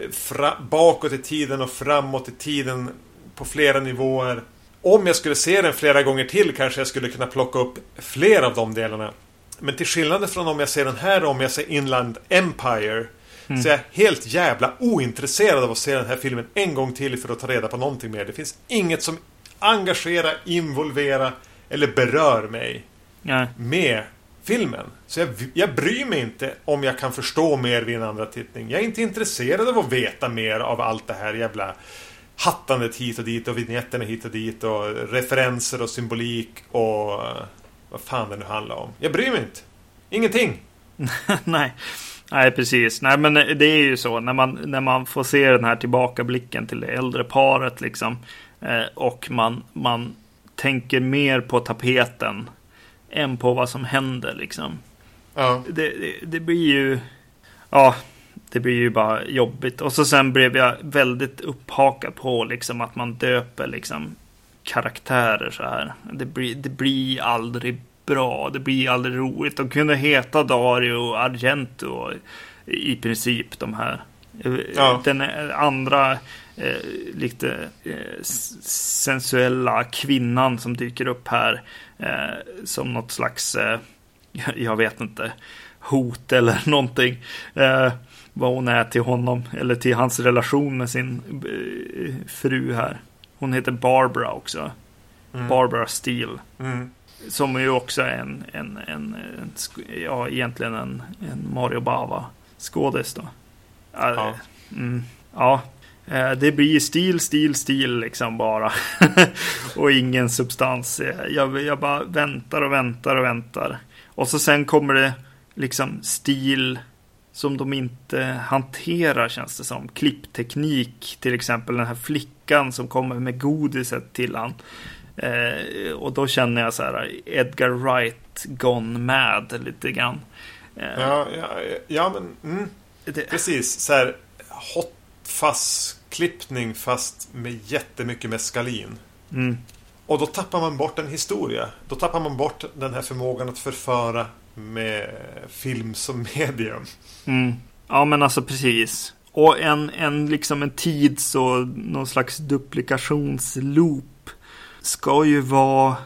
eh, bakåt i tiden och framåt i tiden på flera nivåer. Om jag skulle se den flera gånger till kanske jag skulle kunna plocka upp fler av de delarna. Men till skillnad från om jag ser den här och om jag ser Inland Empire så är jag helt jävla ointresserad av att se den här filmen en gång till för att ta reda på någonting mer. Det finns inget som engagerar, involverar eller berör mig Nej. med filmen. Så jag, jag bryr mig inte om jag kan förstå mer vid en andra tittning. Jag är inte intresserad av att veta mer av allt det här jävla hattandet hit och dit och vinjetterna hit och dit och referenser och symbolik och eh, vad fan det nu handlar om. Jag bryr mig inte. Ingenting. Nej. Nej, precis. Nej, men det är ju så när man, när man får se den här tillbakablicken till det äldre paret liksom. Eh, och man, man tänker mer på tapeten än på vad som händer liksom. Ja. Det, det, det blir ju... Ja, det blir ju bara jobbigt. Och så sen blev jag väldigt upphakad på liksom att man döper liksom karaktärer så här. Det blir, det blir aldrig bra. Det blir aldrig roligt. De kunde heta Dario och Argento i princip de här. Ja. Den andra eh, lite eh, sensuella kvinnan som dyker upp här eh, som något slags, eh, jag- jag vet inte, hot eller någonting. Vad hon är till honom eller till hans relation med sin eh, fru här. Hon heter Barbara också. Mm. Barbara Steele. Mm. Som ju också är en, en, en, en ja egentligen en, en Mario Bava skådis då. Ja. Ja. Mm, ja. Eh, Det blir stil, stil, stil liksom bara. och ingen substans. Eh, Jag, jag bara väntar och väntar och väntar. Och så sen kommer det liksom stil som de inte hanterar känns det som. Klippteknik till exempel den här flickan som kommer med godiset till han. Eh, och då känner jag så här Edgar Wright gone mad lite grann. Eh, Ja, ja, ja, men mm, det, precis. Så här hot fast klippning fast med jättemycket meskalin. mm, Och då tappar man bort en historia. Då tappar man bort den här förmågan att förföra med film som medium. mm. Ja men alltså precis. Och en, en liksom en tids och någon slags duplikationsloop ska ju vara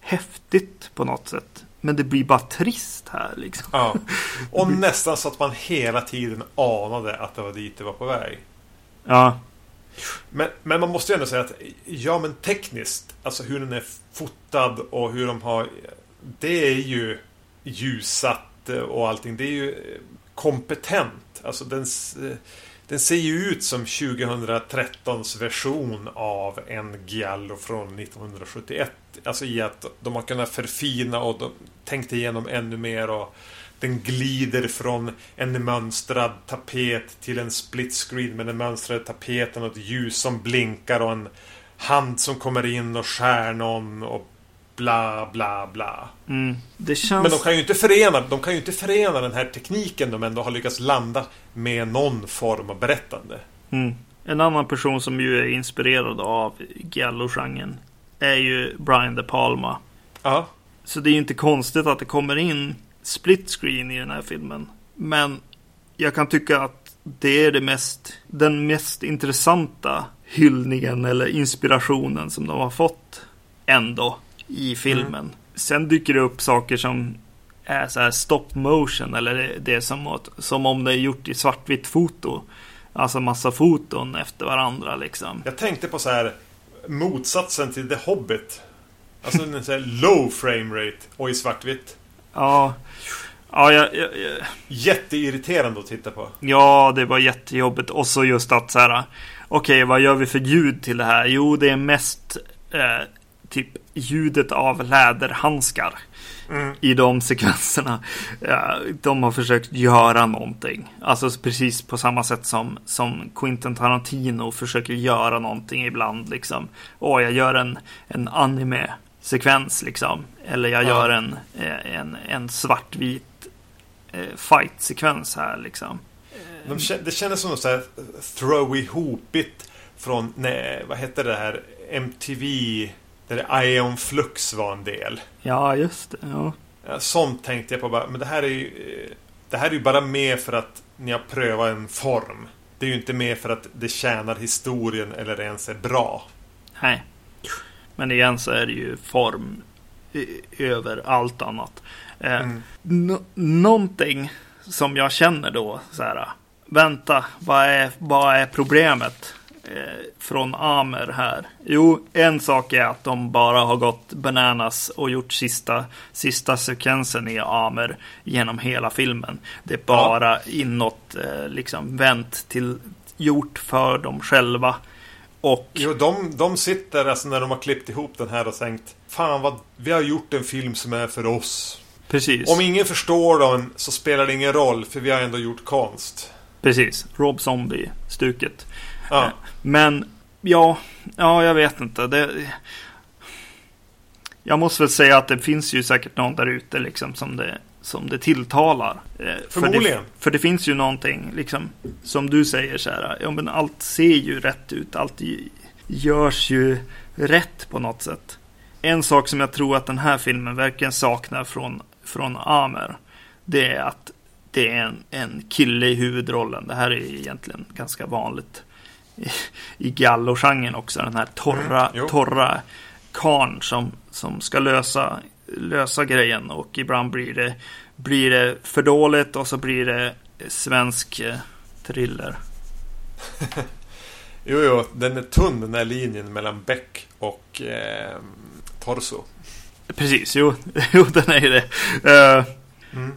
häftigt på något sätt. Men det blir bara trist här liksom. Ja. Och nästan så att man hela tiden anade att det var dit det var på väg. Ja, Men, men man måste ju ändå säga att ja men tekniskt, alltså hur den är fotad och hur de har Det är ju ljussatt eh, och allting. Det är ju eh, kompetent. Alltså den, eh, den ser ju ut som 2013s version av en Giallo från 1971. Alltså i att de har kunnat förfina och de tänkt igenom ännu mer och den glider från en mönstrad tapet till en split screen med den mönstrade tapeten och ett ljus som blinkar och en hand som kommer in och skär någon och bla bla bla. mm. känns... Men de kan ju inte förena, de kan ju inte förena den här tekniken de ändå har lyckats landa med någon form av berättande. Mm. En annan person som ju är inspirerad av Giallo-genren är ju Brian De Palma. Ja. Så det är ju inte konstigt att det kommer in split screen i den här filmen. Men jag kan tycka att det är det mest, den mest intressanta hyllningen eller inspirationen som de har fått ändå i filmen. sen dyker det upp saker som är så här stop motion eller det, är som, som om det är gjort i svartvitt foto. Alltså massa foton efter varandra liksom. Jag tänkte på så här motsatsen till The Hobbit. Alltså en sån här low frame rate och i svartvitt. Ja. Ja, jag, jag, jag, Jätteirriterande att titta på. ja, det var jättejobbigt. Och så just att så här. Okej, vad gör vi för ljud till det här? Jo, det är mest eh, typ ljudet av läderhandskar Mm. i de sekvenserna. De har försökt göra någonting. Alltså precis på samma sätt som, som Quentin Tarantino försöker göra någonting ibland. Liksom. Åh, jag gör en, en anime-sekvens liksom. Eller jag Ja. gör en, eh, en, en svartvit eh, fight-sekvens här liksom. De, det kändes som något så här throw ihopigt från, nej, vad hette det här, MTV, där Ion Flux var en del. Ja, just det. Ja. Sånt tänkte jag på bara, men det här är ju eh, Det här är ju bara med för att ni har prövat en form. Det är ju inte med för att det tjänar historien eller ens är bra. Nej. Men igen så är det ju form över allt annat. Eh, Mm. nå- någonting som jag känner då så här. Vänta, vad är, vad är problemet från Amer här? Jo, en sak är att de bara har gått bananas och gjort sista, sista sekvensen i Amer genom hela filmen. Det är bara inåt, eh, liksom vänt till gjort för dem själva. Och Jo, de, de sitter alltså när de har klippt ihop den här och tänkt Fan vad, vi har gjort en film som är för oss. precis. Om ingen förstår den så spelar det ingen roll för vi har ändå gjort konst. Precis, Rob Zombie-stuket. Ja. Men ja, ja, jag vet inte. Det, jag måste väl säga att det finns ju säkert någon där ute liksom som det, som det tilltalar. Eh, För Förmodligen. det, för det finns ju någonting liksom som du säger så här. Ja, men allt ser ju rätt ut. Allt görs ju rätt på något sätt. En sak som jag tror att den här filmen verkligen saknar från, från Amer. Det är att det är en, en kille i huvudrollen. Det här är egentligen ganska vanligt i, i gallogenren också. Den här torra, Mm, torra karn som, som ska lösa, lösa grejen. Och ibland blir det, blir det för dåligt och så blir det svensk eh, thriller. Jo, jo, den är tunn den här linjen mellan Beck och eh, Torso. Precis, jo, jo den är ju det. Eh, Mm.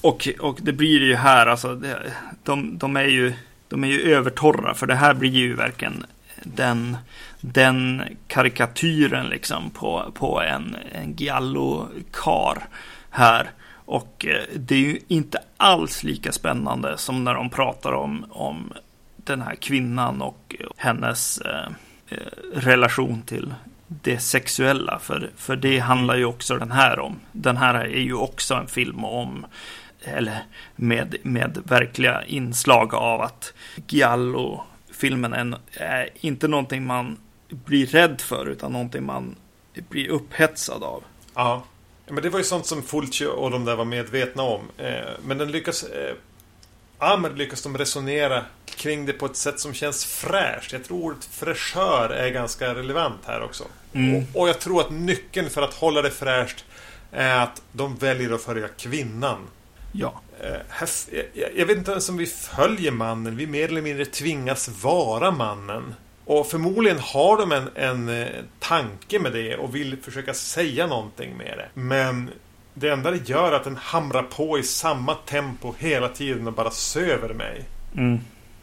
och, och det blir ju här, alltså, det, de, de, är ju, de är ju övertorra, för det här blir ju verkligen den, den karikatyren liksom på, på en, en giallo-kar här. Och eh, det är ju inte alls lika spännande som när de pratar om, om den här kvinnan och hennes eh, eh, relation till det sexuella. För, för det handlar ju också den här om. Den här är ju också en film om, eller med, med verkliga inslag av att Giallo-filmen är, inte någonting man blir rädd för, utan någonting man blir upphetsad av. Ja. Ja, Men det var ju sånt som Fulci och de där var medvetna om. Eh, men den lyckas... Eh, Ahmed lyckas de resonera kring det på ett sätt som känns fräscht. Jag tror ordet fräschör är ganska relevant här också. Mm. Och, och jag tror att nyckeln för att hålla det fräscht är att de väljer att följa kvinnan. Ja, Eh, jag vet inte ens om vi följer mannen. Vi mer eller mindre tvingas vara mannen. Och förmodligen har de en, en eh, tanke med det och vill försöka säga någonting med det. Men det enda det gör är att den hamrar på i samma tempo hela tiden och bara söver mig. mm.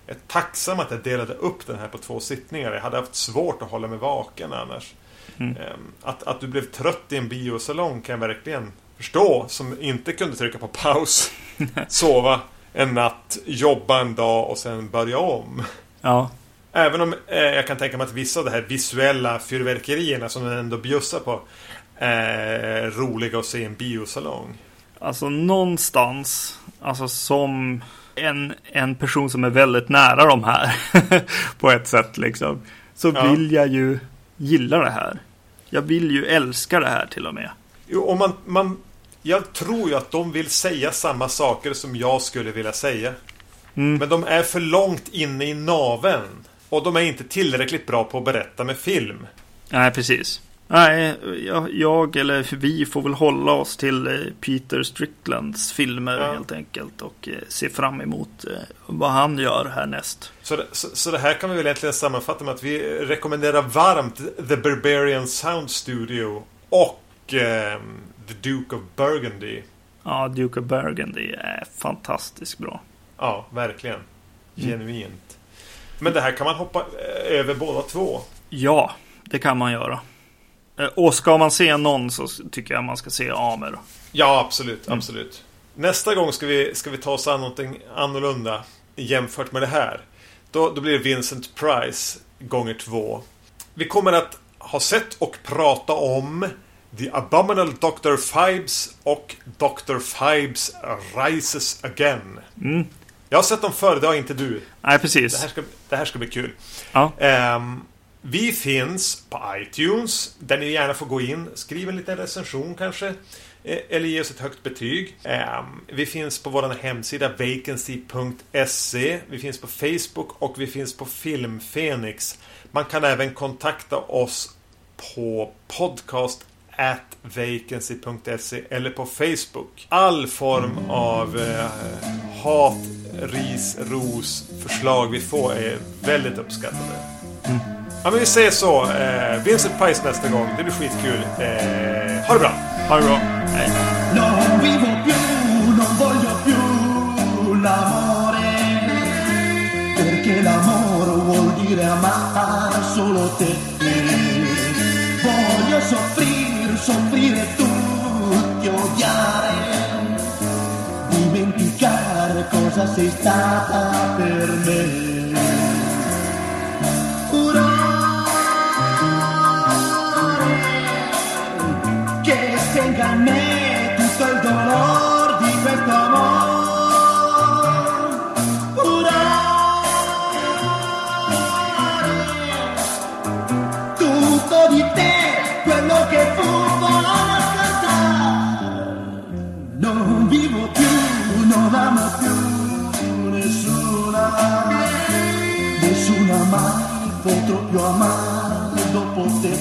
Jag är tacksam att jag delade upp den här på två sittningar. Jag hade haft svårt att hålla mig vaken annars. Mm. Ehm, Att, att du blev trött i en biosalong kan jag verkligen förstå. Som inte kunde trycka på paus. Sova en natt, jobba en dag och sen börja om. ja, Även om eh, jag kan tänka mig att vissa av de här visuella fyrverkerierna som den ändå bjussar på är roliga att se i en biosalong. Alltså någonstans, alltså som en, en person som är väldigt nära de här på ett sätt liksom. Så Ja. vill jag ju gilla det här. Jag vill ju älska det här till och med. Jo, och man, man, jag tror ju att de vill säga samma saker som jag skulle vilja säga. Mm. Men de är för långt inne i naven. Och de är inte tillräckligt bra på att berätta med film. Nej, precis. Nej, jag, jag, eller vi får väl hålla oss till eh, Peter Stricklands filmer ja. helt enkelt och eh, se fram emot eh, vad han gör härnäst. Så det, så, så det här kan vi väl egentligen sammanfatta med att vi rekommenderar varmt The Barbarian Sound Studio och eh, The Duke of Burgundy. Ja, Duke of Burgundy är fantastiskt bra. Ja, verkligen. Genuint. Mm. Men det här kan man hoppa över båda två. Ja, det kan man göra. Eh, och ska man se någon så tycker jag man ska se Amer. Ja, absolut. Mm. absolut. Nästa gång ska vi, ska vi ta oss an någonting annorlunda jämfört med det här. Då, då blir det Vincent Price gånger två. Vi kommer att ha sett och prata om The Abominable Dr. Fibes och Dr. Fibes Rises Again. Mm. Jag har sett dem förr, det har inte du. Nej, precis. Det här ska, det här ska bli kul. Ja. Um, vi finns på iTunes där ni gärna får gå in. Skriv en liten recension kanske. Eh, eller ge oss ett högt betyg. Ehm, vi finns på vår hemsida vacancy.se. Vi finns på Facebook och vi finns på Filmfenix. Man kan även kontakta oss på podcast at vacancy.se eller på Facebook. All form av eh, hat, ris, ros, förslag vi får är väldigt uppskattade. Mm. Ja men vi säger så. Eh, Vincent Price nästa gång. Det blir skitkul. Eh, ha det bra. Ha det bra. Hej. Non vivo più, non voglio più l'amore Perché l'amore vuol dire amare solo te Voglio soffrire, soffrire tutti, odiare Dimenticare cosa sei stata per me potrò più amare dopo te.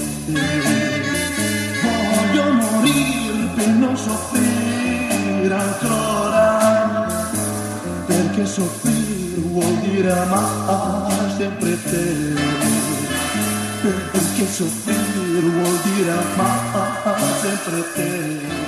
Voglio morire per non soffrire ancora, perché soffrire vuol dire amare sempre te. Perché soffrire vuol dire amare sempre te.